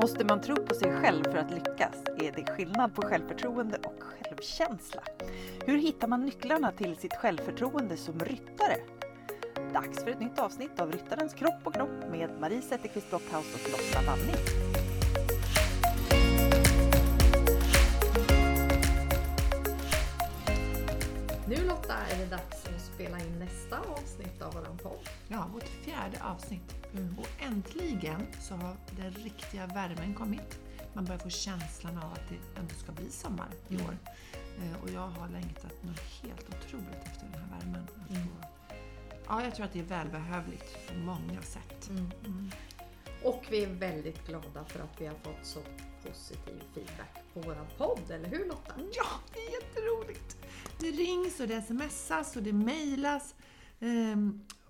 Måste man tro på sig själv för att lyckas? Är det skillnad på självförtroende och självkänsla? Hur hittar man nycklarna till sitt självförtroende som ryttare? Dags för ett nytt avsnitt av Ryttarens kropp och knopp med Marie Zetterqvist Brockhaus och Lotta Wanning. Nu Lotta är det dags att spela in nästa avsnitt av våran podd. Ja, vårt fjärde avsnitt. Och äntligen så har den riktiga värmen kommit. Man börjar få känslan av att det ändå ska bli sommar i år. Eh, Och jag har längtat något helt otroligt efter den här värmen. Mm. Ja, jag tror att det är välbehövligt på många sätt. Mm. Och vi är väldigt glada för att vi har fått så positiv feedback på våran podd, eller hur Lotta? Ja, det är jätteroligt! Det rings och det smsas och det mejlas.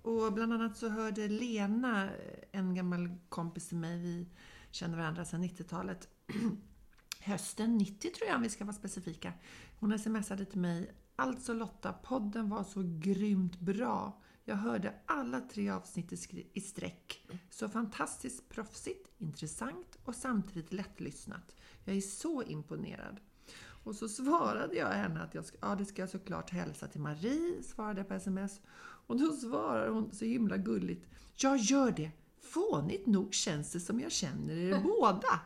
Och bland annat så hörde Lena, eh, en gammal kompis till mig, vi känner varandra sedan 90-talet. Hösten 90 tror jag om vi ska vara specifika. Hon smsade till mig. Alltså Lotta, podden var så grymt bra. Jag hörde alla tre avsnitt i sträck. Så fantastiskt proffsigt, intressant och samtidigt lättlyssnat. Jag är så imponerad. Och så svarade jag henne att jag ska, ja, det ska jag såklart hälsa till Marie, svarade jag på sms. Och då svarar hon så himla gulligt. Jag gör det! Fånigt nog känns det som jag känner er båda.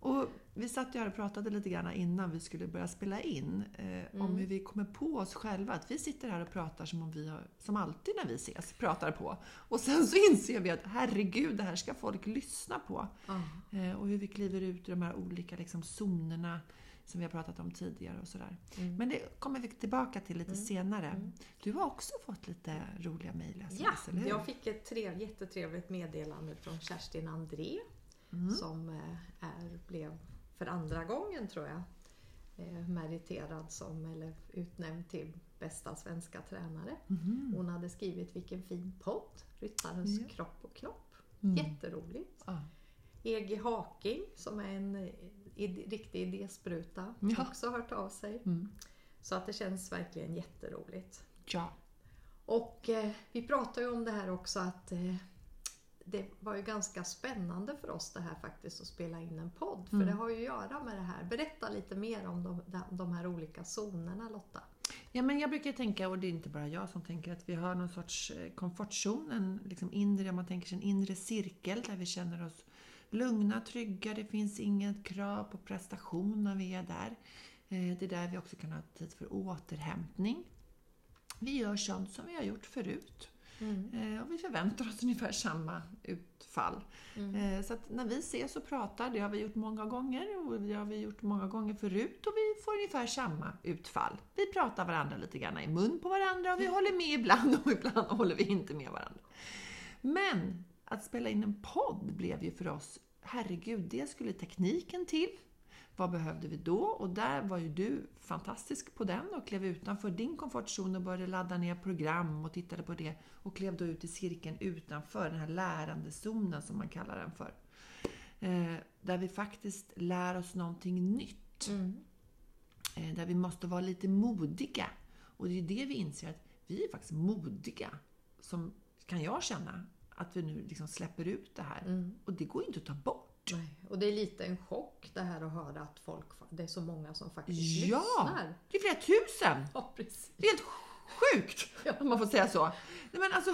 Och vi satt ju här och pratade lite grann innan vi skulle börja spela in eh, om hur vi kommer på oss själva. Att vi sitter här och pratar som om vi har, som alltid när vi ses, pratar på. Och sen så inser vi att herregud, det här ska folk lyssna på. Ja. Eh, och hur vi kliver ut ur de här olika liksom, zonerna som vi har pratat om tidigare och sådär. Mm. Men det kommer vi tillbaka till lite senare. Du har också fått lite roliga mejl, Ja, eller hur? jag fick ett trev, jättetrevligt meddelande från Kerstin André Mm. som eh, är, blev för andra gången tror jag eh, meriterad som eller utnämnd till bästa svenska tränare. Mhm. Hon hade skrivit vilken fin podd, Ryttarens kropp och knopp. Mm. Jätteroligt. Ja. EG Haking som är en id- riktig idéspruta, Ja. också hört av sig. Mm. Så att det känns verkligen jätteroligt. ja. Och eh, vi pratar ju om det här också att eh, det var ju ganska spännande för oss det här faktiskt att spela in en podd. För Mm. det har ju att göra med det här. Berätta lite mer om de, de- de här olika zonerna Lotta. Ja, men jag brukar tänka, och det är inte bara jag som tänker, att vi har någon sorts eh, komfortzon, en liksom inre, om man tänker sig en inre cirkel där vi känner oss lugna, trygga, det finns inget krav på prestation när vi är där. Eh, Det är där vi också kan ha tid för återhämtning. Vi gör sånt som vi har gjort förut. Eh, Och vi förväntar oss ungefär samma utfall. Eh, Så att när vi ses och pratar, det har vi gjort många gånger och det har vi gjort många gånger förut och vi får ungefär samma utfall. Vi pratar varandra lite grann i mun på varandra och vi håller med ibland och ibland håller vi inte med varandra. Men att spela in en podd blev ju för oss, herregud, det skulle tekniken till. Vad behövde vi då? Och där var ju du fantastisk på den och klev utanför din komfortzon och började ladda ner program och tittade på det och klev då ut i cirkeln utanför den här lärandezonen som man kallar den för. Eh, där vi faktiskt lär oss någonting nytt. Eh, där vi måste vara lite modiga. Och det är ju det vi inser att vi är faktiskt modiga. Som kan jag känna att vi nu liksom släpper ut det här. Och det går ju inte att ta bort. Nej. Och det är lite en chock det här att höra att folk, det är så många som faktiskt Ja! lyssnar. Det är flera tusen! Ja, precis. Det är helt sjukt! Ja. Om man får säga så. Nej, men alltså,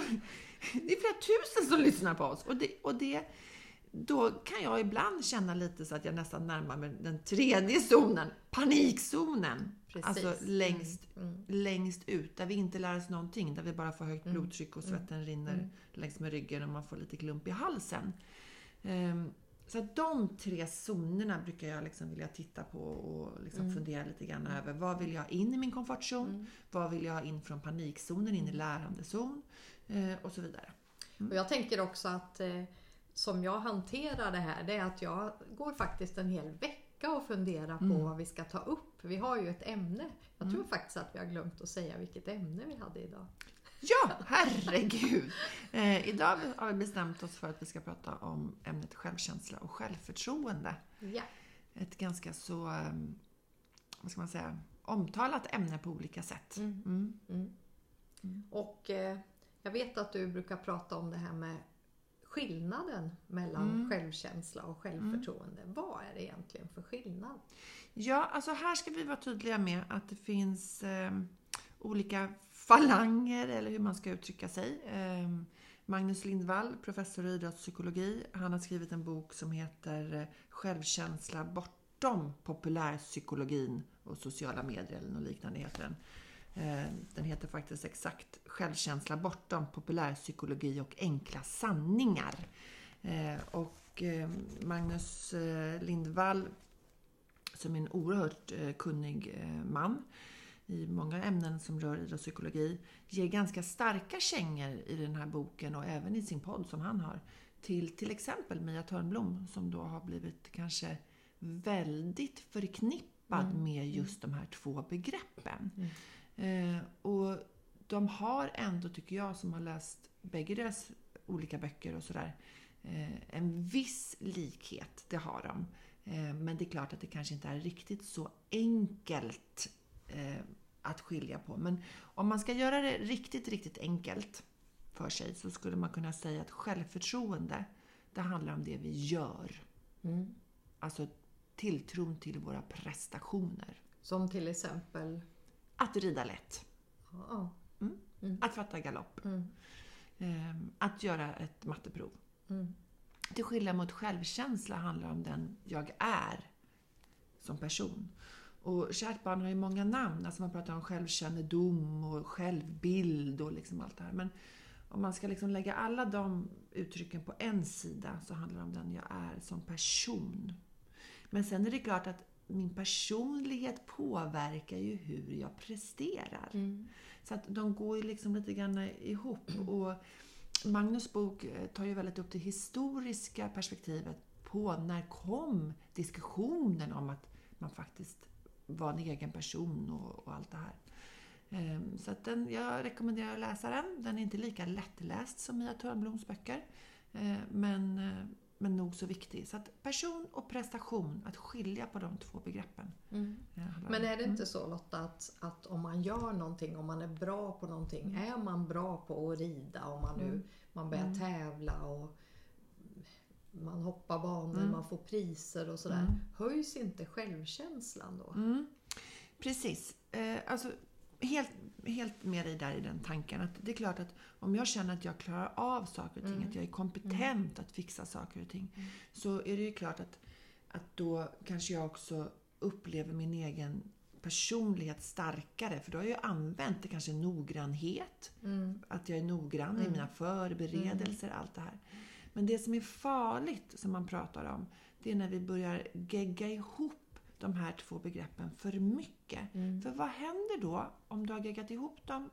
det är flera tusen som lyssnar på oss. Och det, och det, då kan jag ibland känna lite så att jag nästan närmar mig den tredje zonen, panikzonen. Precis. Alltså längst, Mm. längst ut, där vi inte lär oss någonting. Där vi bara får högt blodtryck och svetten rinner Mm. längs med ryggen och man får lite klump i halsen. Ehm, så att de tre zonerna brukar jag liksom vilja titta på och liksom Mm. fundera lite grann över. Vad vill jag ha in i min komfortzon? Vad vill jag ha in från panikzonen in i lärandezon? Eh, och så vidare. Och jag tänker också att eh, som jag hanterar det här, det är att jag går faktiskt en hel vecka och funderar på vad vi ska ta upp. Vi har ju ett ämne. Jag tror faktiskt att vi har glömt att säga vilket ämne vi hade idag. Ja, herregud! Eh, idag har vi bestämt oss för att vi ska prata om ämnet självkänsla och självförtroende. Ja. Ett ganska så, eh, vad ska man säga, omtalat ämne på olika sätt. Mm. Och eh, jag vet att du brukar prata om det här med skillnaden mellan självkänsla och självförtroende. Vad är det egentligen för skillnad? Ja, alltså här ska vi vara tydliga med att det finns eh, olika falanger, eller hur man ska uttrycka sig. Eh, Magnus Lindvall, professor i idrottspsykologi, han har skrivit en bok som heter eh, Självkänsla bortom populärpsykologin och sociala medier eller något liknande heter den. Eh, Den heter faktiskt exakt Självkänsla bortom populärpsykologi och enkla sanningar. Eh, Och eh, Magnus Lindvall som är en oerhört kunnig man i många ämnen som rör idrottspsykologi, ger ganska starka kängor i den här boken och även i sin podd som han har till till exempel Mia Törnblom som då har blivit kanske väldigt förknippad med just de här två begreppen. Eh, och de har ändå, tycker jag, som har läst bägge deras olika böcker och sådär, eh, en viss likhet. Det har de. Eh, men det är klart att det kanske inte är riktigt så enkelt eh, att skilja på. Men om man ska göra det riktigt, riktigt enkelt för sig så skulle man kunna säga att självförtroende, det handlar om det vi gör. Mm. Alltså tilltron till våra prestationer. Som till exempel... Att rida lätt. Ja, Att fatta galopp. mm, Eh, Att göra ett matteprov. mm, Till skillnad mot självkänsla handlar om den jag är som person. Och kärt barn har ju många namn. Alltså man pratar om självkännedom och självbild och liksom allt det här. Men om man ska liksom lägga alla de uttrycken på en sida så handlar det om den jag är som person. Men sen är det klart att min personlighet påverkar ju hur jag presterar. mm, Så att de går ju liksom lite grann ihop. Och Magnus bok eh, tar ju väldigt upp det historiska perspektivet på när kom diskussionen om att man faktiskt var en egen person och, och allt det här. Ehm, Så att den, jag rekommenderar att läsa den. Den är inte lika lättläst som Mia Törnbloms böcker. eh, Men, eh, men nog så viktig. Så att person och prestation, att skilja på de två begreppen. mm. eh, Men är det inte så Lotta att, att om man gör någonting, om man är bra på någonting, är man bra på att rida, om man nu man börjar tävla och man hoppar banor, man får priser och sådär. Höjs inte självkänslan då? Mm. Precis. Eh, alltså, helt, helt med dig där i den tanken. Att det är klart att om jag känner att jag klarar av saker och ting, att jag är kompetent att fixa saker och ting. Så är det ju klart att, att då kanske jag också upplever min egen personlighet starkare. För då har jag ju använt det kanske noggrannhet. Att jag är noggrann i mina förberedelser, allt det här. Men det som är farligt, som man pratar om, det är när vi börjar gegga ihop de här två begreppen för mycket. För vad händer då om du har geggat ihop dem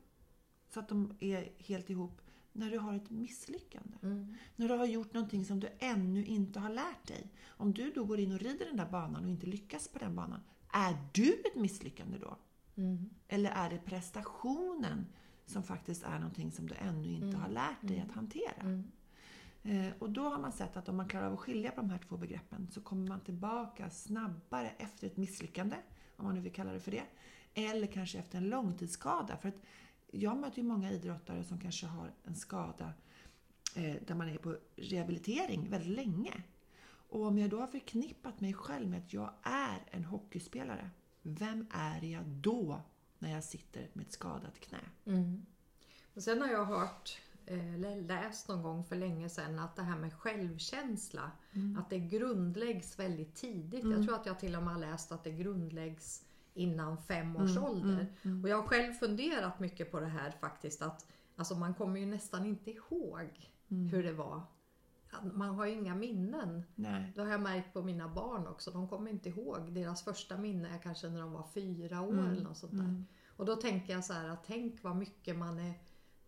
så att de är helt ihop när du har ett misslyckande? När du har gjort någonting som du ännu inte har lärt dig. Om du då går in och rider den där banan och inte lyckas på den banan, är du ett misslyckande då? Eller är det prestationen som faktiskt är någonting som du ännu inte har lärt dig att hantera? Eh, och då har man sett att om man klarar av att skilja på de här två begreppen så kommer man tillbaka snabbare efter ett misslyckande, om man nu vill kalla det för det. Eller kanske efter en långtidsskada. För att jag möter ju många idrottare som kanske har en skada eh, där man är på rehabilitering väldigt länge. Och om jag då har förknippat mig själv med att jag är en hockeyspelare, vem är jag då när jag sitter med ett skadat knä? Mm. Och sen har jag hört eller läst någon gång för länge sedan att det här med självkänsla, att det grundläggs väldigt tidigt. Jag tror att jag till och med har läst att det grundläggs innan fem års ålder. Och jag har själv funderat mycket på det här faktiskt att alltså man kommer ju nästan inte ihåg hur det var. Man har ju inga minnen. Nej. Det har jag märkt på mina barn också. De kommer inte ihåg. Deras första minne är kanske när de var fyra år eller något sånt där. Och då tänker jag så här att tänk vad mycket man är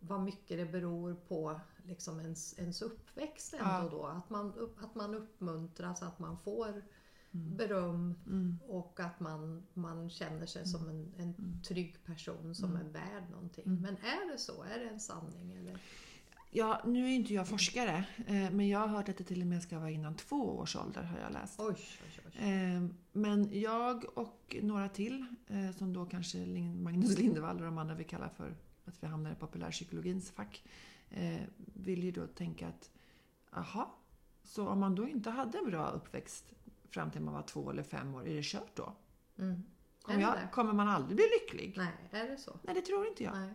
vad mycket det beror på liksom ens, ens uppväxt ändå Ja. då. Att man, upp, att man uppmuntras, att man får beröm och att man, man känner sig som en, en trygg person som är värd någonting. Men är det så? Är det en sanning? Eller? Ja, nu är inte jag forskare, eh, men jag har hört att det till och med ska vara innan två års ålder har jag läst. Oj, oj, oj. Eh, Men jag och några till, eh, som då kanske Magnus Lindevall och de andra vi kallar för att vi hamnar i populärpsykologins fack, eh, vill ju då tänka att Jaha, så om man då inte hade en bra uppväxt fram till man var två eller fem år, är det kört då? Mm. Kommer, jag, kommer man aldrig bli lycklig? Nej, är det så? Nej, det tror inte jag. Nej.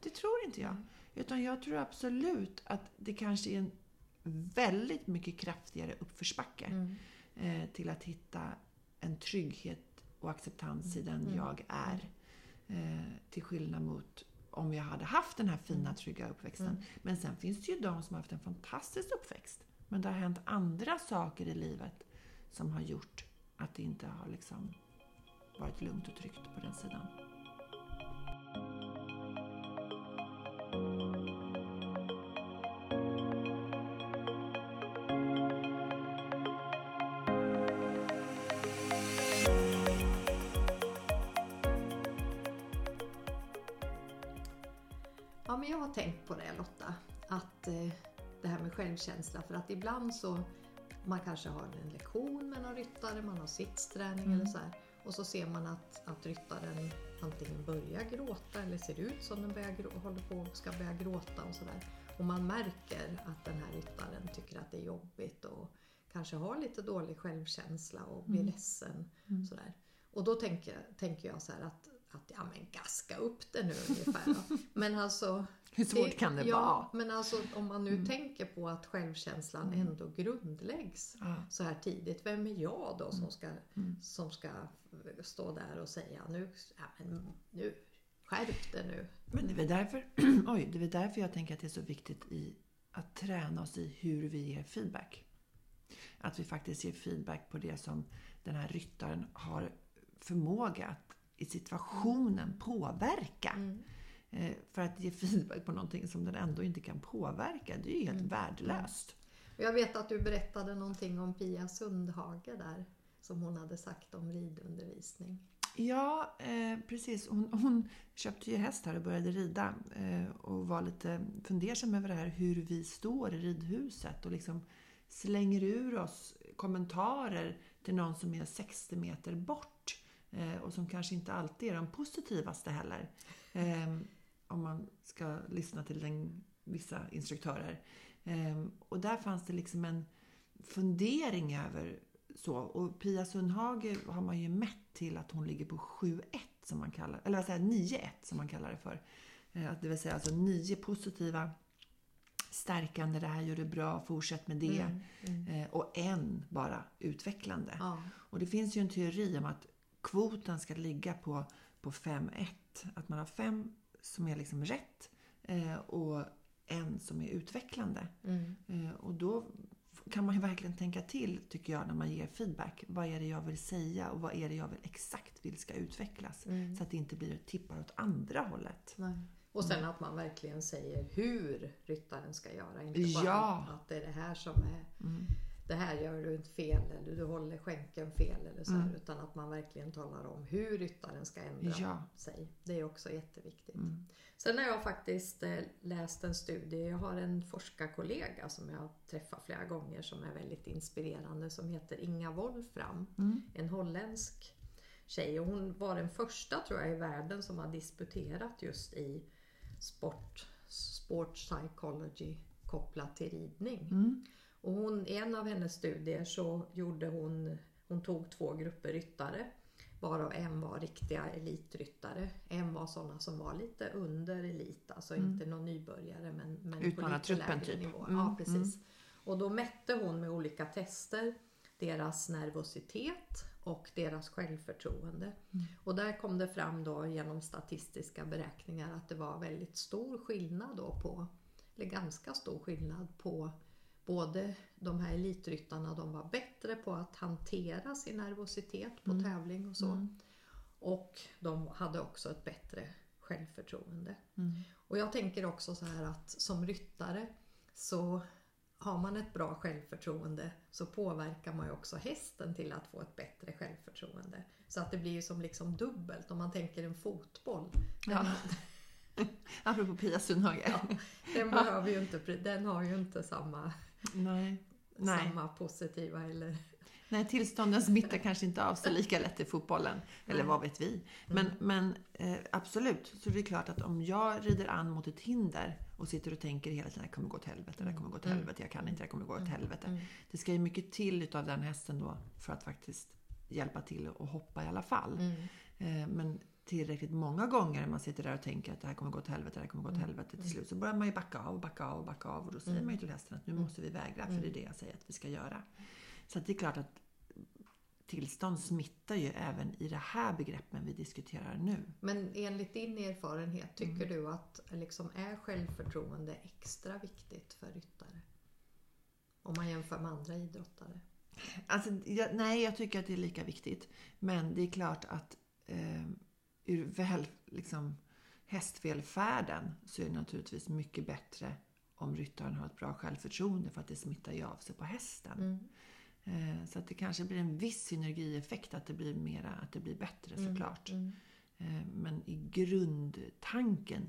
Det tror inte jag. Utan jag tror absolut att det kanske är en väldigt mycket kraftigare uppförsbacke Mm. eh, till att hitta en trygghet och acceptans i den Mm. jag är. Eh, till skillnad mot om jag hade haft den här fina, Mm. trygga uppväxten. Mm. Men sen finns det ju de som har haft en fantastisk uppväxt. Men det har hänt andra saker i livet som har gjort att det inte har liksom varit lugnt och tryggt på den sidan. Tänkt på det Lotta, att eh, det här med självkänsla, för att ibland så man kanske har en lektion med någon ryttare, man har sittsträning Mm. eller så här, och så ser man att, att ryttaren antingen börjar gråta eller ser ut som den börjar håller på ska börja gråta och sådär. Och man märker att den här ryttaren tycker att det är jobbigt och kanske har lite dålig självkänsla och blir Mm. ledsen. Mm. Sådär. Och då tänker, tänker jag så att, att ja men gaska upp det nu ungefär. då. Men alltså Hur svårt kan det ja, vara? men alltså om man nu Mm. tänker på att självkänslan Mm. ändå grundläggs Ja. så här tidigt. Vem är jag då som ska, Mm. som ska stå där och säga nu, ja, men nu skärp det nu. Men det är därför, oj, det är därför jag tänker att det är så viktigt i att träna oss i hur vi ger feedback. Att vi faktiskt ger feedback på det som den här ryttaren har förmåga att i situationen påverka. Mm. Eh, För att ge feedback på någonting som den ändå inte kan påverka, det är ju helt Mm. värdelöst. Jag vet att du berättade någonting om Pia Sundhage där som hon hade sagt om ridundervisning. Ja, eh, precis. Hon, hon köpte ju häst här och började rida eh, och var lite fundersam över det här hur vi står i ridhuset och liksom slänger ur oss kommentarer till någon som är 60 meter bort eh, och som kanske inte alltid är de positivaste heller. Om man ska lyssna till den, vissa instruktörer. Eh, och där fanns det liksom en fundering över så. Och Pia Sundhage har man ju mätt till att hon ligger på 7-1 som man kallar eller vad säger jag, 9-1 som man kallar det för. Eh, Det vill säga alltså nio positiva stärkande, det här gör du bra, fortsätt med det. Mm, mm. Eh, Och en bara utvecklande. Ja. Och det finns ju en teori om att kvoten ska ligga på, på 5-1. Att man har fem som är liksom rätt eh, och en som är utvecklande. Mm. Eh, Och då kan man ju verkligen tänka till, tycker jag, när man ger feedback. Vad är det jag vill säga och vad är det jag vill exakt vill ska utvecklas? Mm. Så att det inte blir tippar åt andra hållet. Nej. Och sen att man verkligen säger hur ryttaren ska göra. Inte bara Ja. att det är det här som är Mm. Det här gör du inte fel eller du håller skänken fel eller så här, Mm. utan att man verkligen talar om hur ryttaren ska ändra Ja. sig. Det är också jätteviktigt. Mm. Sen har jag faktiskt eh, läst en studie, jag har en forskarkollega som jag träffar flera gånger som är väldigt inspirerande som heter Inga Wolfram, Mm. en holländsk tjej och hon var den första tror jag i världen som har disputerat just i sport, sport psychology kopplat till ridning. Mm. Och hon, i en av hennes studier så gjorde hon, hon tog två grupper ryttare. Varav en var riktiga elitryttare. En var sådana som var lite under elit, alltså Mm. inte någon nybörjare men, men på lite truppen lägre typ. nivå. Mm, Ja, precis. Och då mätte hon med olika tester deras nervositet och deras självförtroende. Mm. Och där kom det fram då genom statistiska beräkningar att det var väldigt stor skillnad då på, eller ganska stor skillnad på både de här elitryttarna, de var bättre på att hantera sin nervositet på Mm. tävling och så. Mm. Och de hade också ett bättre självförtroende. Mm. Och jag tänker också så här att som ryttare så har man ett bra självförtroende så påverkar man ju också hästen till att få ett bättre självförtroende. Så att det blir ju som liksom dubbelt om man tänker en fotboll. Den, Ja. Apropå Pia Sundhage. Ja. den, behöver ju inte, den har ju inte samma... Nej. Nej. samma positiva eller... Nej, tillstånden smittar kanske inte av sig lika lätt i fotbollen. Eller Nej. vad vet vi. Men, men eh, absolut, så det är klart att om jag rider an mot ett hinder och sitter och tänker hela tiden det kommer gå åt helvete, det kommer gå åt helvete, jag kan inte, det kommer gå åt helvete. Det ska ju mycket till utav den hästen då för att faktiskt hjälpa till och hoppa i alla fall. Eh, men tillräckligt många gånger man sitter där och tänker att det här kommer gå åt helvete, det här kommer gå åt helvete. Till slut så börjar man ju backa av, backa av, backa av och då säger man ju till hästen att nu måste vi vägra för det är det jag säger att vi ska göra. Så det är klart att tillstånd smittar ju även i det här begreppen vi diskuterar nu. Men enligt din erfarenhet, tycker du att liksom, är självförtroende extra viktigt för ryttare? Om man jämför med andra idrottare. Alltså, jag, nej, jag tycker att det är lika viktigt. Men det är klart att eh, ur väl, liksom, hästvälfärden så är det naturligtvis mycket bättre om ryttaren har ett bra självförtroende för att det smittar ju av sig på hästen. Mm. Eh, så att det kanske blir en viss synergieffekt att det blir mera, att det blir bättre såklart. Mm. Eh, men i grundtanken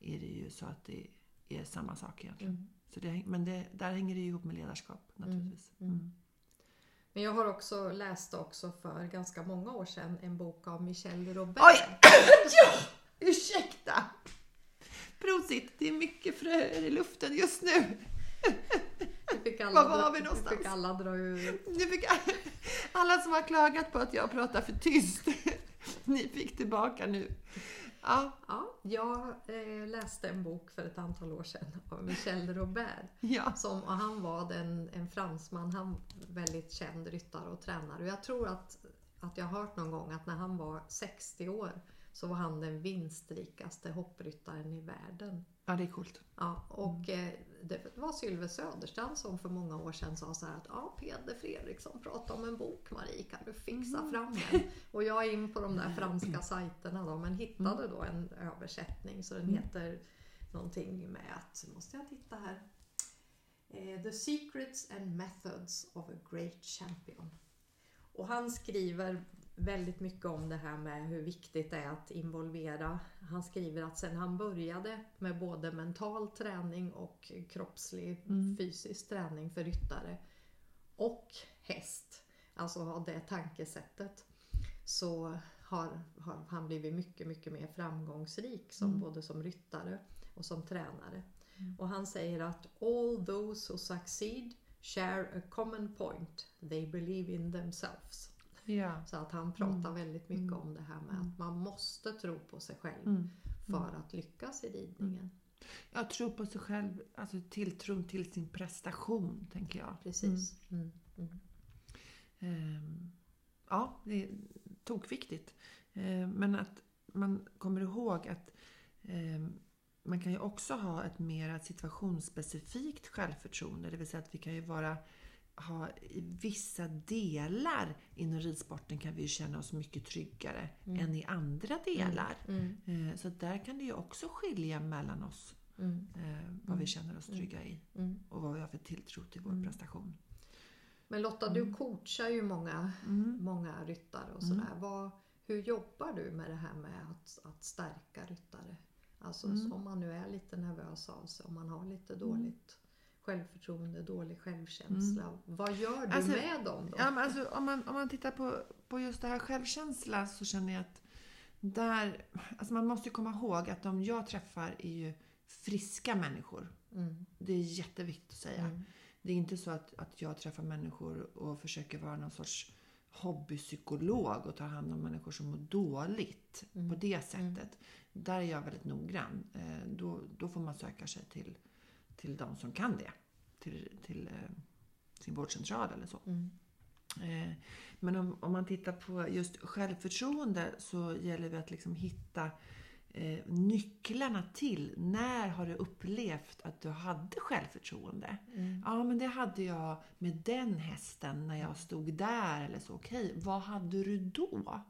är det ju så att det är samma sak egentligen. Mm. Så det, men det, där hänger det ju ihop med ledarskap naturligtvis. Mm. Men jag har också läst också för ganska många år sedan en bok av Michel Robert. Oj! ja! Ursäkta! Prosit! Det är mycket fröer i luften just nu. Var var vi någonstans? Fick alla dra ur. Nu fick alla som har klagat på att jag pratar för tyst, ni fick tillbaka nu. Ja, Ja, jag eh, läste en bok för ett antal år sedan av Michel Robert. ja. Som, och han var den, en fransman, han väldigt känd ryttare och tränare. Och jag tror att, att jag har hört någon gång att när han var 60 år så var han den vinstrikaste hoppryttaren i världen. ja det är coolt. Ja, och eh, det var Sylve Söderstrand som för många år sedan sa så här att ja, Peder Fredriksson pratade om en bok Marie, kan du fixa fram den? Och jag är in på de där franska sajterna då, men hittade då en översättning så den heter någonting med att, måste jag titta här, eh, The Secrets and Methods of a Great Champion. Och han skriver väldigt mycket om det här med hur viktigt det är att involvera. Han skriver att sen han började med både mental träning och kroppslig fysisk träning för ryttare och häst, alltså ha det tankesättet, så har, har han blivit mycket, mycket mer framgångsrik som, både som ryttare och som tränare. Och han säger att all those who succeed share a common point. They believe in themselves. Ja. Så att han pratar väldigt mycket om det här med att man måste tro på sig själv Mm. för att lyckas i ridningen. Jag tror på sig själv, alltså tilltron till sin prestation, tänker jag. Precis. Mm. Mm. Ehm, ja, det är tokviktigt. Ehm, men att man kommer ihåg att ehm, man kan ju också ha ett mer situationsspecifikt självförtroende. Det vill säga att vi kan ju vara ha i vissa delar inom ridsporten kan vi känna oss mycket tryggare än i andra delar. Mm. Eh, Så där kan det ju också skilja mellan oss Mm. eh, vad vi känner oss trygga i Mm. och vad vi har för tilltro till vår prestation. Men Lotta, du coachar ju många, många ryttare och sådär. Vad, hur jobbar du med det här med att, att stärka ryttare? Alltså så om man nu är lite nervös av sig, om man har lite dåligt självförtroende, dålig självkänsla. Vad gör du Alltså, med dem då? Ja, alltså, om, man, om man tittar på, på just det här självkänsla så känner jag att där, alltså man måste ju komma ihåg att de jag träffar är ju friska människor. Mm. Det är jätteviktigt att säga. Mm. Det är inte så att, att jag träffar människor och försöker vara någon sorts hobbypsykolog och tar hand om människor som mår dåligt Mm. på det sättet. Där är jag väldigt noggrann. Eh, då, då får man söka sig till, till de som kan det. Till, till eh, sin vårdcentral eller så. Mm. Eh, Men om, om man tittar på just självförtroende så gäller det att liksom hitta eh, nycklarna till när har du upplevt att du hade självförtroende? Mm. Ja, men det hade jag med den hästen när jag stod där eller så. Okej, vad hade du då?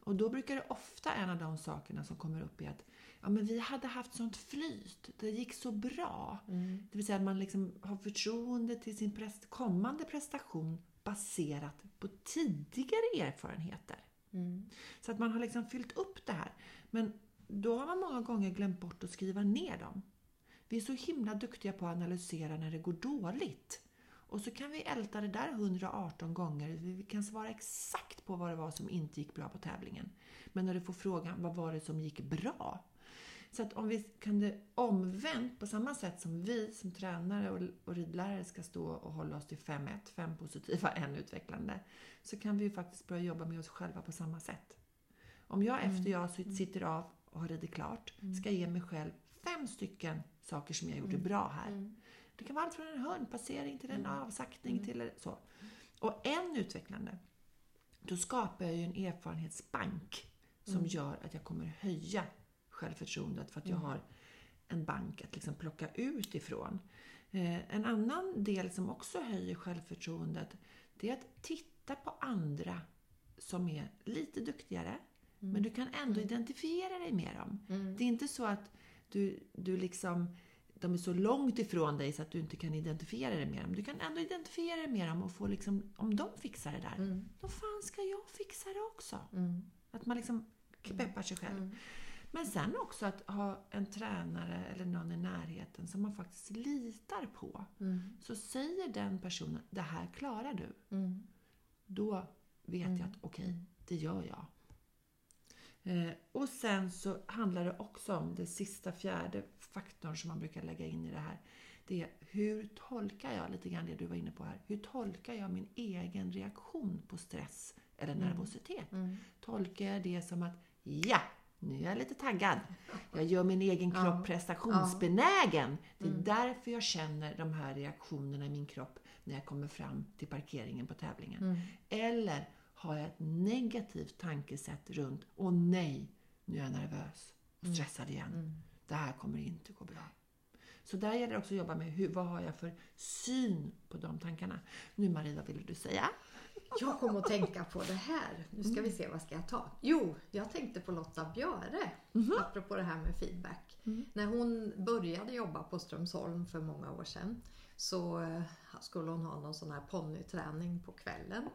Och då brukar det ofta en av de sakerna som kommer upp är att ja, men vi hade haft sånt flyt. Det gick så bra. Mm. Det vill säga att man liksom har förtroende till sin prest- kommande prestation baserat på tidigare erfarenheter. Mm. Så att man har liksom fyllt upp det här. Men då har man många gånger glömt bort att skriva ner dem. Vi är så himla duktiga på att analysera när det går dåligt. Och så kan vi älta det där 118 gånger. Vi kan svara exakt på vad det var som inte gick bra på tävlingen. Men när du får frågan, vad var det som gick bra? Så att om vi kan det omvänt, på samma sätt som vi som tränare och, och ridlärare ska stå och hålla oss till 5-1, 5 positiva, en utvecklande, så kan vi ju faktiskt börja jobba med oss själva på samma sätt. Om jag Mm. efter jag sitter av och har ridit klart, ska ge mig själv fem stycken saker som jag gjorde bra här. Mm. Det kan vara allt från en hörnpassering till en avsaktning till så. Och en utvecklande, då skapar jag ju en erfarenhetsbank som gör att jag kommer höja självförtroendet för att jag har en bank att liksom plocka ut ifrån. Eh, en annan del som också höjer självförtroendet det är att titta på andra som är lite duktigare men du kan ändå identifiera dig med dem. Det är inte så att du, du liksom de är så långt ifrån dig så att du inte kan identifiera dig med dem. Du kan ändå identifiera dig med dem och få liksom, om de fixar det där, då fan ska jag fixa det också. Att man liksom peppar sig själv. Men sen också att ha en tränare eller någon i närheten som man faktiskt litar på. Så säger den personen, det här klarar du. Mm. Då vet jag att okej, det gör jag. Eh, och sen så handlar det också om det sista fjärde faktorn som man brukar lägga in i det här. Det är hur tolkar jag, lite grann det du var inne på här, hur tolkar jag min egen reaktion på stress eller nervositet? Tolkar jag det som att ja, nu är jag lite taggad. Jag gör min egen kropp prestationsbenägen. Det är därför jag känner de här reaktionerna i min kropp när jag kommer fram till parkeringen på tävlingen. Eller har jag ett negativt tankesätt runt, åh nej, nu är jag nervös och stressad igen. Det här kommer inte gå bra. Så där gäller det också att jobba med hur, vad har jag för syn på de tankarna. Nu Marie, vad ville du säga? Jag kom att tänka på det här. Nu ska vi se, vad ska jag ta? Jo, jag tänkte på Lotta Björe, apropå det här med feedback. När hon började jobba på Strömsholm för många år sedan så eh, skulle hon ha någon sån här ponnyträning på kvällen.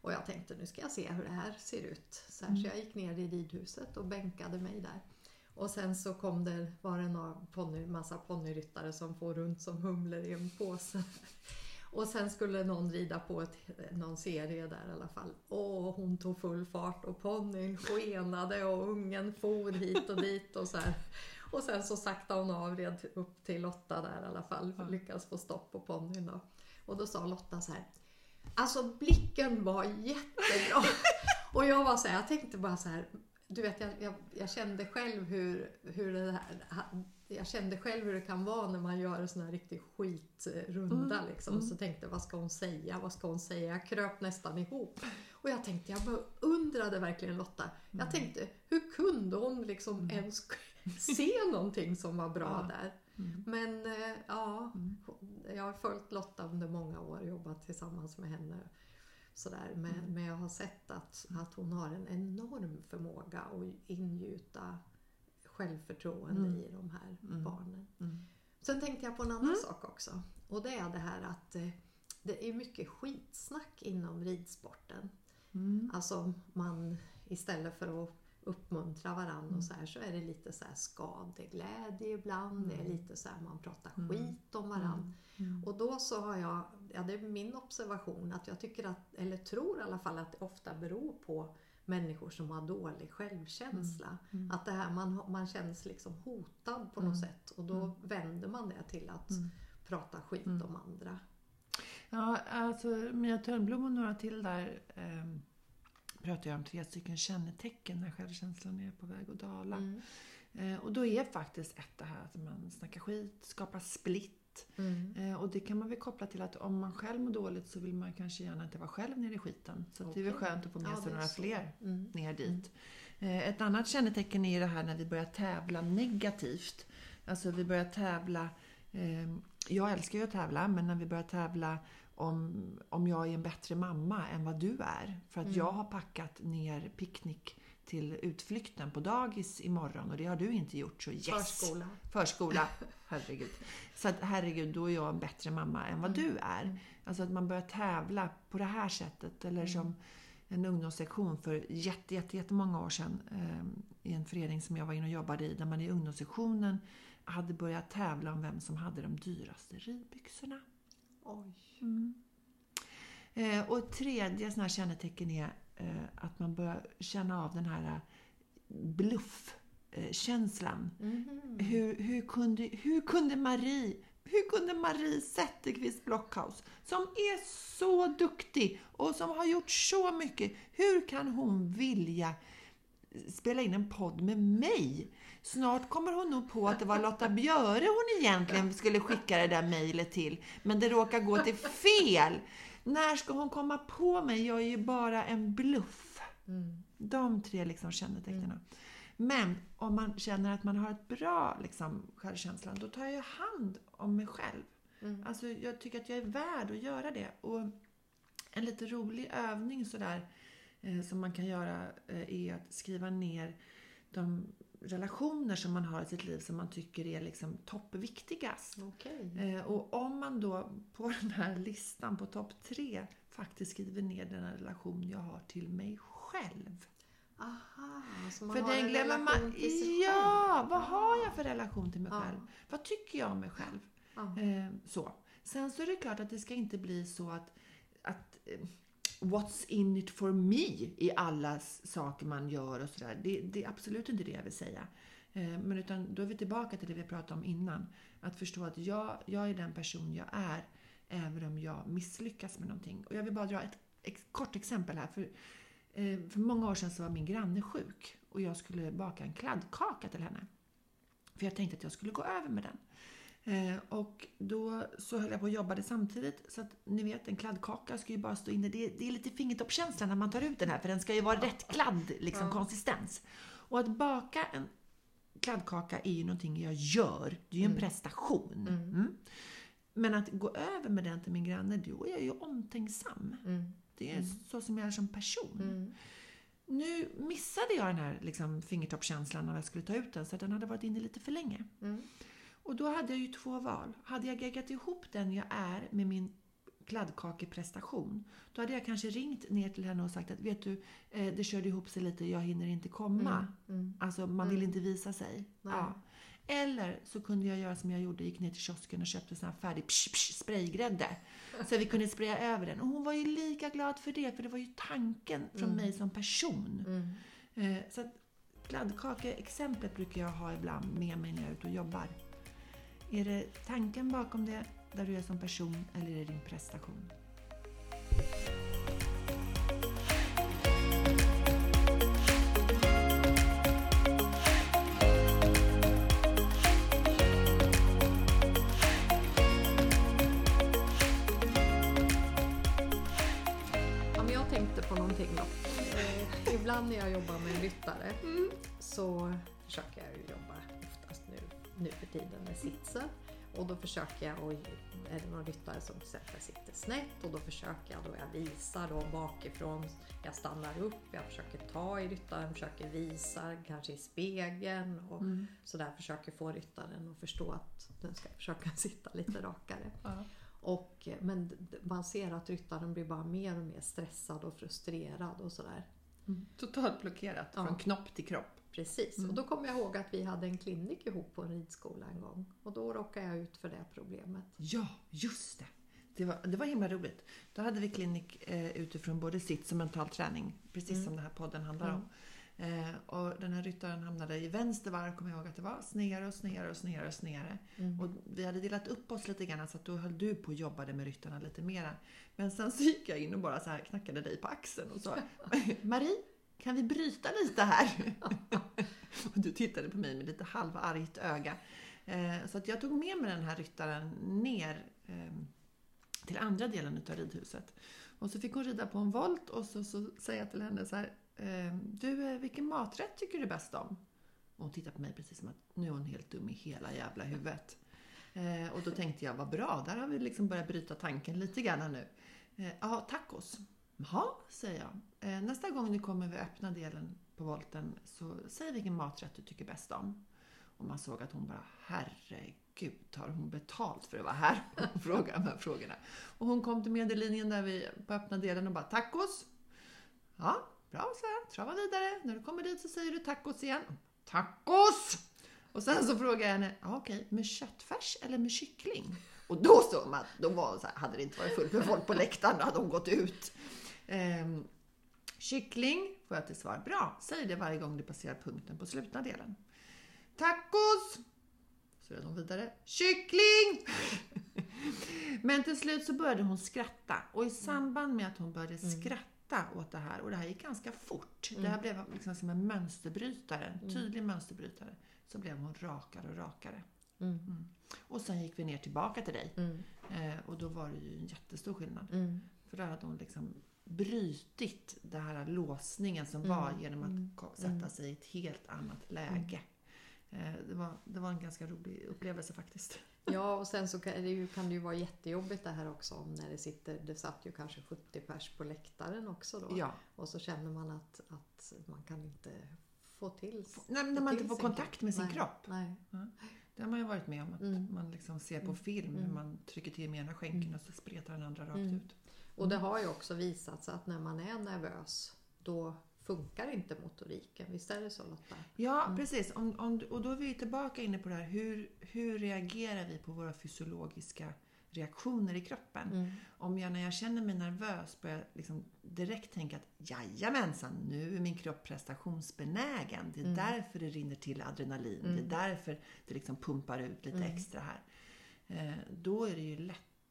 Och jag tänkte nu ska jag se hur det här ser ut. Så, här, så jag gick ner i ridhuset och bänkade mig där. Och sen så kom det, var det ponny, massa ponnyryttare som får runt som humlor i en påse. Och sen skulle någon rida på ett, någon serie där i alla fall. Och hon tog full fart och ponnyn skenade och ungen for hit och dit och så här. Och sen så sakta hon av, red upp till Lotta där i alla fall. Lyckades få stopp på ponnyn då. Och då sa Lotta så här. Alltså blicken var jättebra. och jag var så här, jag tänkte bara så här. Du vet, jag, jag, jag kände själv hur, hur det här, jag kände själv hur det kan vara när man gör en sån här riktig skitrunda Mm, liksom. Så tänkte jag, vad ska hon säga? Vad ska hon säga? Jag kröp nästan ihop. Och jag tänkte, jag beundrade verkligen Lotta. Jag Mm. tänkte, hur kunde hon liksom ens se någonting som var bra Ja. där? Mm. Men eh, ja, jag har följt Lotta under många år, jobbat tillsammans med henne. Sådär. Men, Mm. men jag har sett att, att hon har en enorm förmåga att ingjuta självförtroende Mm. i de här Mm. barnen. Mm. Sen tänkte jag på en annan sak också. Och det är det här att eh, det är mycket skitsnack inom ridsporten. Mm. Alltså man istället för att uppmuntra varandra och så här så är det lite så här skadeglädje ibland. Det är lite så här man pratar Mm. skit om varandra. Mm. Och då så har jag, ja det är min observation att jag tycker att, eller tror i alla fall att det ofta beror på människor som har dålig självkänsla. Mm. Att det här, man, man känns liksom hotad på något sätt och då vänder man det till att Mm. prata skit Mm. om andra. Ja, alltså Mia Törnblom och några till där eh, pratar jag om tre stycken kännetecken när självkänslan är på väg att dala. Mm. Eh, och då är faktiskt ett det här att man snackar skit, skapar split. Mm. Eh, och det kan man väl koppla till att om man själv mår dåligt så vill man kanske gärna inte vara själv nere i skiten. Så att det är väl skönt att få med Ja, sig några så. fler Mm. ner dit. Eh, Ett annat kännetecken är det här när vi börjar tävla negativt. Alltså vi börjar tävla, eh, jag älskar ju att tävla, men när vi börjar tävla om, om jag är en bättre mamma än vad du är. För att Mm. jag har packat ner picknick till utflykten på dagis imorgon och det har du inte gjort. Så yes! Förskola. Förskola, herregud. Så att herregud, då är jag en bättre mamma än vad du är. Mm. Alltså att man börjar tävla på det här sättet. Eller som en ungdomssektion för jätte, jätte, jättemånga år sedan eh, i en förening som jag var inne och jobbade i. Där man i ungdomssektionen hade börjat tävla om vem som hade de dyraste ridbyxorna. Oj. Eh, och ett tredje sån här kännetecken är eh, att man börjar känna av den här eh, bluff-känslan. Mhm. Hur, hur, kunde, hur kunde Marie hur kunde Marie Zetterqvist Blockhaus, som är så duktig och som har gjort så mycket, hur kan hon vilja spela in en podd med mig? Snart kommer hon nog på att det var Lotta Björe hon egentligen skulle skicka det där mejlet till, men det råkar gå till fel. När ska hon komma på mig? Jag är ju bara en bluff. Mm. De tre liksom kännetecknen. Men om man känner att man har ett bra liksom, självkänsla, då tar jag hand om mig själv. Mm. Alltså, jag tycker att jag är värd att göra det. Och en lite rolig övning sådär, eh, som man kan göra eh, är att skriva ner de relationer som man har i sitt liv som man tycker är liksom toppviktigast. Okej. Eh, och om man då på den här listan på topp tre faktiskt skriver ner den relation jag har till mig själv. Aha, så man För har den en glömmer man. till sig Ja, själv. vad har jag för relation till mig Ja. själv? Vad tycker jag om mig själv? Ja. Eh, så. Sen så är det klart att det ska inte bli så att, att eh, what's in it for me i alla saker man gör och sådär. Det, det är absolut inte det jag vill säga. Eh, men utan då är vi tillbaka till det vi pratade om innan. Att förstå att jag, jag är den person jag är även om jag misslyckas med någonting. Och jag vill bara dra ett ex, kort exempel här. För, för många år sedan så var min granne sjuk och jag skulle baka en kladdkaka till henne. För jag tänkte att jag skulle gå över med den. Eh, och då så höll jag på och jobbade samtidigt. Så att ni vet, en kladdkaka ska ju bara stå inne. Det, det är lite fingertoppskänsla när man tar ut den här, för den ska ju vara rätt kladd liksom, Ja. konsistens. Och att baka en kladdkaka är ju någonting jag gör. Det är ju en Mm. prestation. Mm. Mm. Men att gå över med den till min granne, då är jag ju omtänksam. Mm. Det är Mm. så som jag är som person. Mm. Nu missade jag den här liksom, fingertoppskänslan när jag skulle ta ut den, så den hade varit inne lite för länge. Mm. Och då hade jag ju två val. Hade jag geggat ihop den jag är med min kladdkakeprestation, då hade jag kanske ringt ner till henne och sagt att vet du, eh, det körde ihop sig lite, jag hinner inte komma. Mm. Mm. Alltså man vill Mm. inte visa sig. Nej. Ja. Eller så kunde jag göra som jag gjorde, gick ner till kiosken och köpte sån här färdig psh, psh, spraygrädde. Så vi kunde spraya över den. Och hon var ju lika glad för det, för det var ju tanken från Mm. mig som person. Mm. Eh, så att kladdkakeexemplet brukar jag ha ibland med mig när jag är ute och jobbar. Är det tanken bakom det, där du är som person, eller är det din prestation? När jag jobbar med en ryttare så försöker jag jobba oftast nu, nu för tiden med sitsen. Och då försöker jag, och är det någon ryttare som till exempel sitter snett och då försöker jag, då jag visar då bakifrån, jag stannar upp, jag försöker ta i ryttaren, försöker visa, kanske i spegeln och Mm. sådär försöker få ryttaren att förstå att den ska försöka sitta lite rakare. Ja. Och, eh, men man ser att ryttaren blir bara mer och mer stressad och frustrerad och sådär. Totalt blockerat, Ja. från knopp till kropp. Precis, Mm. och då kommer jag ihåg att vi hade en klinik ihop på en ridskola en gång. Och då råkade jag ut för det problemet. Ja, just det. Det var, det var himla roligt. Då hade vi klinik eh, utifrån både sits och mental träning, precis Mm. som den här podden handlar om. Eh, och den här ryttaren hamnade i vänster varv, kommer jag ihåg att det var, snedare och snedare och snedare och snedare. Mm. Och vi hade delat upp oss lite grann så att då höll du på och jobbade med ryttarna lite mera. Men sen så gick jag in och bara så här knackade dig på axeln och sa Marie, kan vi bryta lite här? och du tittade på mig med lite halvargt öga. Eh, så att jag tog med mig den här ryttaren ner eh, till andra delen utav ridhuset. Och så fick hon rida på en volt och så, så säger jag till henne så här Ehm, du, eh, vilken maträtt tycker du bäst om? Och hon tittar på mig precis som att nu är hon helt dum i hela jävla huvudet. Eh, och då tänkte jag, vad bra, där har vi liksom börjat bryta tanken lite grann nu. Eh, Ja, tacos. Jaha, säger jag. Eh, nästa gång ni kommer vid öppna delen på volten så säg vilken maträtt du tycker bäst om. Och man såg att hon bara, herregud, har hon betalt för att vara här och fråga de här frågorna? Och hon kom till medellinjen där vi på öppna delen och bara, tacos. Ja, bra, så jag. Trava vidare. När du kommer dit så säger du tacos igen. Tacos! Och sen så frågar jag henne, ja, okej, med köttfärs eller med kyckling? Och då såg man att då var så här, hade det inte varit fullt med folk på läktaren, då hade de gått ut. Ehm, kyckling får jag till svar. Bra, säg det varje gång du passerar punkten på slutna delen. Tacos! Så red hon vidare. Kyckling! Men till slut så började hon skratta och i samband med att hon började skratta åt det här och det här gick ganska fort. Det här blev liksom som en mönsterbrytare, en tydlig mönsterbrytare. Så blev hon rakare och rakare. Mm. Och sen gick vi ner tillbaka till dig. Mm. Eh, och då var det ju en jättestor skillnad. Mm. För då hade hon liksom brytit den här låsningen som Mm. var genom att Mm. sätta sig i ett helt annat läge. Eh, det, var, det var en ganska rolig upplevelse faktiskt. Ja, och sen så kan det, ju, kan det ju vara jättejobbigt det här också om när det sitter, det satt ju kanske 70 pers på läktaren också då. Ja. Och så känner man att, att man kan inte få till När, när man inte får kontakt med sin Nej, kropp. Nej. Det har man ju varit med om. Att Mm. man liksom ser på film hur Mm. man trycker till med ena skänken Mm. och så spretar den andra rakt Mm. ut. Och det har ju också visat sig att när man är nervös då funkar inte motoriken. Visst är det så Lotta? Ja, Mm. precis. Om, om, och då är vi tillbaka inne på det här. Hur, hur reagerar vi på våra fysiologiska reaktioner i kroppen? Mm. Om jag när jag känner mig nervös börjar liksom direkt tänka att jajamensan, nu är min kropp prestationsbenägen. Det är Mm. därför det rinner till adrenalin. Det är Mm. därför det liksom pumpar ut lite Mm. extra här. Eh, då är det ju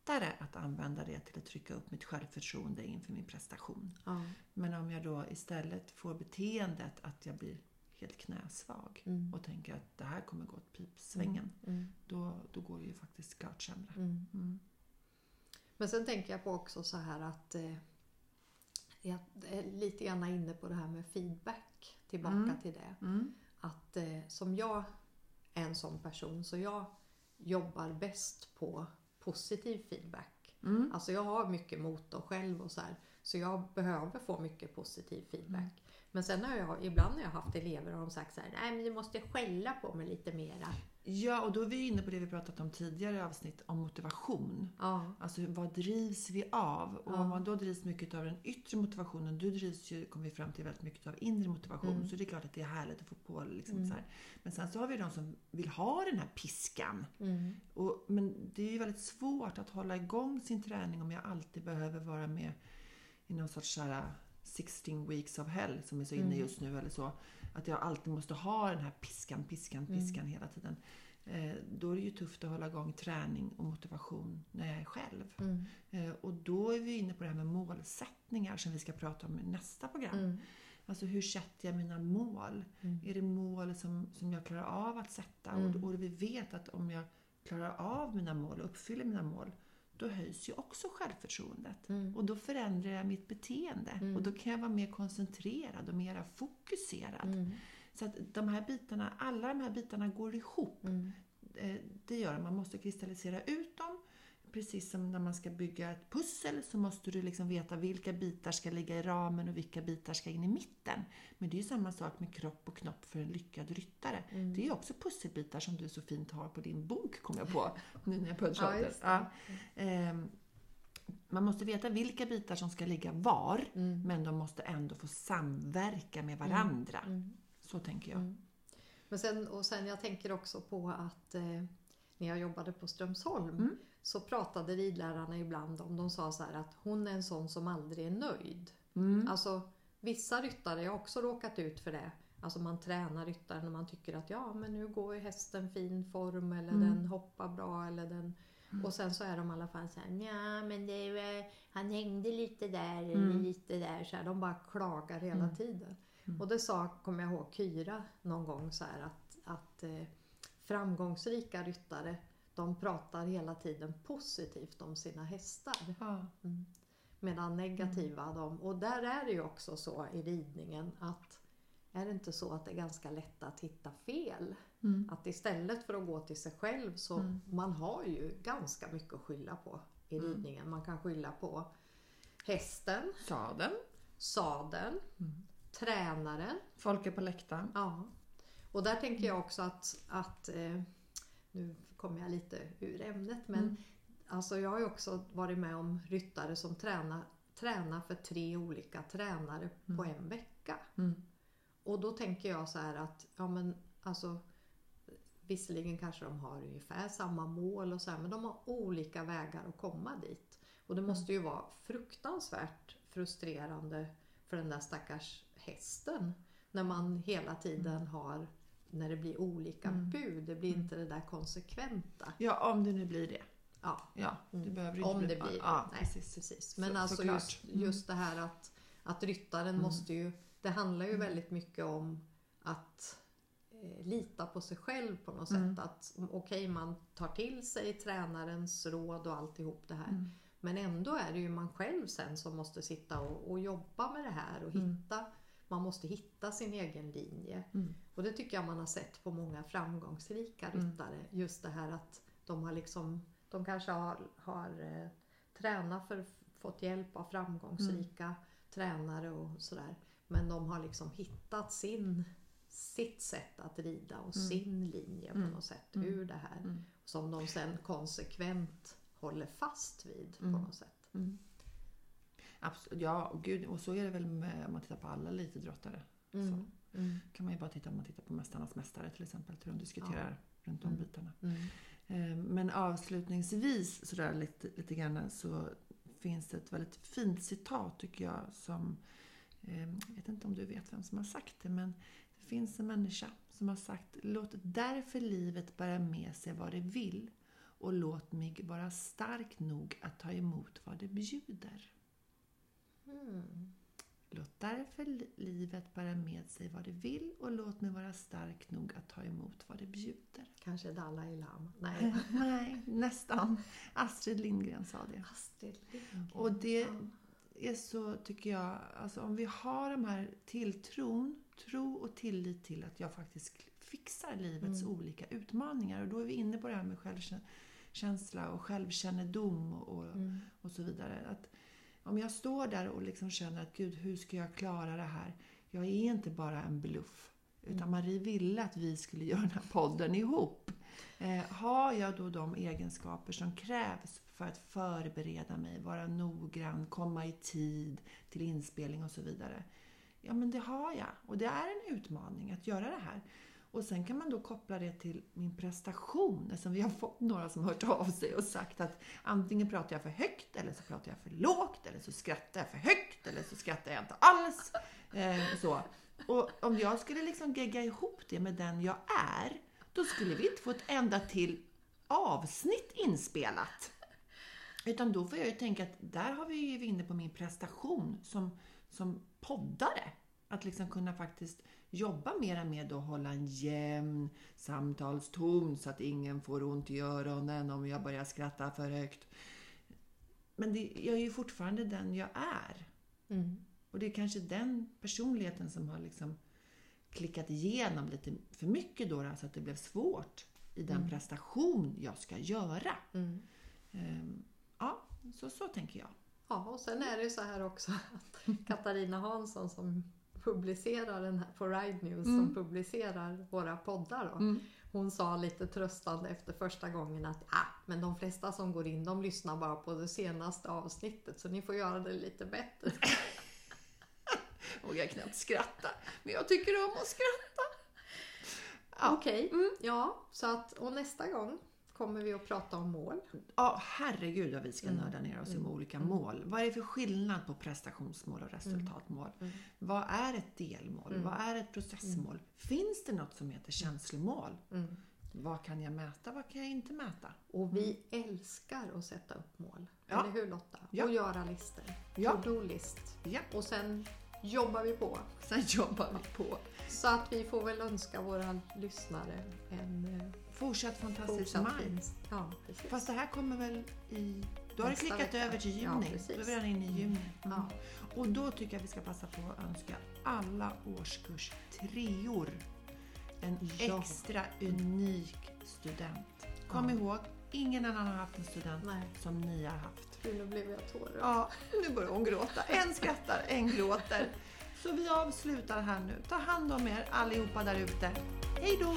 lättare att använda det till att trycka upp mitt självförtroende inför min prestation. Ja. Men om jag då istället får beteendet att jag blir helt knäsvag Mm. och tänker att det här kommer gå åt pipsvängen, Mm. då, då går det ju faktiskt klart sämre. Mm. Mm. Men sen tänker jag på också så här att eh, jag är lite grann inne på det här med feedback. Tillbaka Mm. till det. Mm. Att eh, som jag är en sån person så jag jobbar bäst på positiv feedback. Mm. Alltså jag har mycket motor själv och så här. Så jag behöver få mycket positiv feedback. Mm. Men sen har jag, ibland när jag haft elever har de sagt så här, nej men du måste skälla på mig lite mera. Ja, och då är vi inne på det vi pratat om tidigare i avsnitt, om motivation. Ja, Alltså vad drivs vi av? Och Ja. om man då drivs mycket av den yttre motivationen, du drivs ju, kommer vi fram till, väldigt mycket av inre motivation. Mm. Så det är klart att det är härligt att få på liksom Mm. så här. Men sen så har vi de som vill ha den här piskan. mm, Och, men det är ju väldigt svårt att hålla igång sin träning om jag alltid behöver vara med i någon sorts så här 16 weeks of hell som är så inne Mm. just nu eller så. Att jag alltid måste ha den här piskan, piskan, Mm. piskan hela tiden. Eh, då är det ju tufft att hålla igång träning och motivation när jag är själv. mm, Eh, och då är vi inne på det här med målsättningar som vi ska prata om i nästa program. mm, Alltså hur sätter jag mina mål? mm. Är det mål som, som jag klarar av att sätta? Mm. Och, och vi vet att om jag klarar av mina mål och uppfyller mina mål, då höjs ju också självförtroendet. Mm. Och då förändrar jag mitt beteende. Mm. Och då kan jag vara mer koncentrerad och mer fokuserad. Mm. Så att de här bitarna, alla de här bitarna går ihop. Mm. Eh, Det gör att man måste kristallisera ut dem. Precis som när man ska bygga ett pussel så måste du liksom veta vilka bitar ska ligga i ramen och vilka bitar ska in i mitten. Men det är ju samma sak med kropp och knopp för en lyckad ryttare. Mm. Det är också pusselbitar som du så fint har på din bok, kom jag på nu när jag på Ja, just det. ja. Ehm, Man måste veta vilka bitar som ska ligga var, Mm. men de måste ändå få samverka med varandra. Mm. Så tänker jag. Mm. Men sen, och sen jag tänker också på att eh, när jag jobbade på Strömsholm Mm. Så pratade ridlärarna ibland om, de sa så att hon är en sån som aldrig är nöjd. Mm. Alltså vissa ryttare, har också råkat ut för det. Alltså man tränar ryttaren och man tycker att ja men nu går hästen fin form eller Mm. den hoppar bra eller den och sen så är de i alla fall så här, ja men det, är, eh, han hängde lite där Mm. lite där. Så här, de bara klagar hela Mm. tiden. Mm. Och det sa, kommer jag ihåg, Kyra någon gång så här att, att eh, framgångsrika ryttare de pratar hela tiden positivt om sina hästar. Ja. Mm. Medan negativa de, och där är det ju också så i ridningen att är det inte så att det är ganska lätt att hitta fel? Mm. Att istället för att gå till sig själv så Mm. man har ju ganska mycket att skylla på i Mm. ridningen. Man kan skylla på hästen, Sadeln. sadeln, Mm. tränaren. Folk är på läktaren. Ja. Och där tänker jag också att, att eh, nu kommer jag lite ur ämnet men Mm. alltså jag har ju också varit med om ryttare som tränar, tränar för tre olika tränare på en vecka. Mm. Och då tänker jag så här att, ja men alltså visserligen kanske de har ungefär samma mål och så här, men de har olika vägar att komma dit. Och det måste ju vara fruktansvärt frustrerande för den där stackars hästen när man hela tiden har när det blir olika Mm. bud. Det blir inte det där konsekventa. Ja, om det nu blir det. Ja, Ja, det Mm. behöver inte om bli det blir Ja, Nej, precis. precis. Men Så- alltså såklart. just, Mm. just det här att, att ryttaren Mm. måste ju... Det handlar ju väldigt mycket om att eh, lita på sig själv på något Mm. sätt. Att mm, okej, man tar till sig tränarens råd och alltihop det här. Mm. Men ändå är det ju man själv sen som måste sitta och, och jobba med det här och Mm. hitta man måste hitta sin egen linje. Mm. Och det tycker jag man har sett på många framgångsrika Mm. ryttare. Just det här att de har liksom, de kanske har, har eh, tränat för, fått hjälp av framgångsrika Mm. tränare och sådär. Men de har liksom hittat sin, sitt sätt att rida och Mm. sin linje på Mm. något sätt Mm. ur det här. Mm. Som de sen konsekvent håller fast vid på Mm. något sätt. Absolut. Ja, och gud, och så är det väl med, om man tittar på alla elitidrottare. Mm. Mm. kan man ju bara titta om man tittar på Mästarnas mästare till exempel, hur de diskuterar runt de Mm. bitarna. Mm. Eh, Men avslutningsvis sådär lite, lite grann så finns det ett väldigt fint citat tycker jag som, eh, jag vet inte om du vet vem som har sagt det, men det finns en människa som har sagt Låt därför livet bära med sig vad det vill och låt mig vara stark nog att ta emot vad det bjuder. Mm. Låt därför li- livet bära med sig vad det vill och låt mig vara stark nog att ta emot vad det bjuder. Kanske Dalai Lama? Nej, Nej, nästan. Astrid Lindgren sa det. Astrid Lindgren. Och det är så, tycker jag, alltså om vi har de här tilltron, tro och tillit till att jag faktiskt fixar livets Mm. olika utmaningar. Och då är vi inne på det här med självkänsla och självkännedom och, Mm. och så vidare. Att om jag står där och liksom känner att Gud, hur ska jag klara det här? Jag är inte bara en bluff. Utan Mm. Marie ville att vi skulle göra den här podden ihop. Eh, har jag då de egenskaper som krävs för att förbereda mig, vara noggrann, komma i tid till inspelning och så vidare? Ja, men det har jag. Och det är en utmaning att göra det här. Och sen kan man då koppla det till min prestation. Eftersom vi har fått några som har hört av sig och sagt att antingen pratar jag för högt eller så pratar jag för lågt eller så skrattar jag för högt eller så skrattar jag inte alls. Eh, så. Och om jag skulle liksom gegga ihop det med den jag är, då skulle vi inte få ett enda till avsnitt inspelat. Utan då får jag ju tänka att där har vi ju inne på min prestation som, som poddare. Att liksom kunna faktiskt jobba mera med att hålla en jämn samtalston så att ingen får ont i öronen om jag börjar skratta för högt. Men det, jag är ju fortfarande den jag är. Mm. Och det är kanske den personligheten som har liksom klickat igenom lite för mycket då, så att det blev svårt i den Mm. prestation jag ska göra. Mm. Ehm, ja, så, så tänker jag. Ja, och sen är det ju så här också att Katarina Hansson som publicerar den här på Ride News Mm. som publicerar våra poddar då. Hon sa lite tröstande efter första gången att ah, men de flesta som går in de lyssnar bara på det senaste avsnittet så ni får göra det lite bättre. Jag knappt skratta. Men jag tycker om att skratta. Ja. Okej, Mm. ja, så att och nästa gång kommer vi att prata om mål. Ja, herregud vad vi ska Mm. nörda ner oss i Mm. olika Mm. mål. Vad är det för skillnad på prestationsmål och resultatmål? Mm. Vad är ett delmål? Mm. Vad är ett processmål? Finns det något som heter känslomål? Mm. Vad kan jag mäta? Vad kan jag inte mäta? Och vi älskar att sätta upp mål. Ja. Eller hur Lotta? Ja. Och göra listor. Ja. To-do-list. Ja, Och sen jobbar vi på. sen jobbar vi på. Så att vi får väl önska våra lyssnare en eh, Fortsatt fantastisk fortsatt maj. fin... Ja, precis. Fast det här kommer väl i... Du har Nästa klickat vecka. över till Ja, juni. precis. Då är vi redan inne i juni. Mm. Ja. Och då tycker jag vi ska passa på att önska alla årskurs treor en Ja. extra unik student. Kom Ja. ihåg, ingen annan har haft en student Nej, som ni har haft. gud, nu blev jag tårögd. Ja, nu börjar hon gråta. En skrattar, en gråter. Så vi avslutar här nu. Ta hand om er allihopa där ute. Hej då!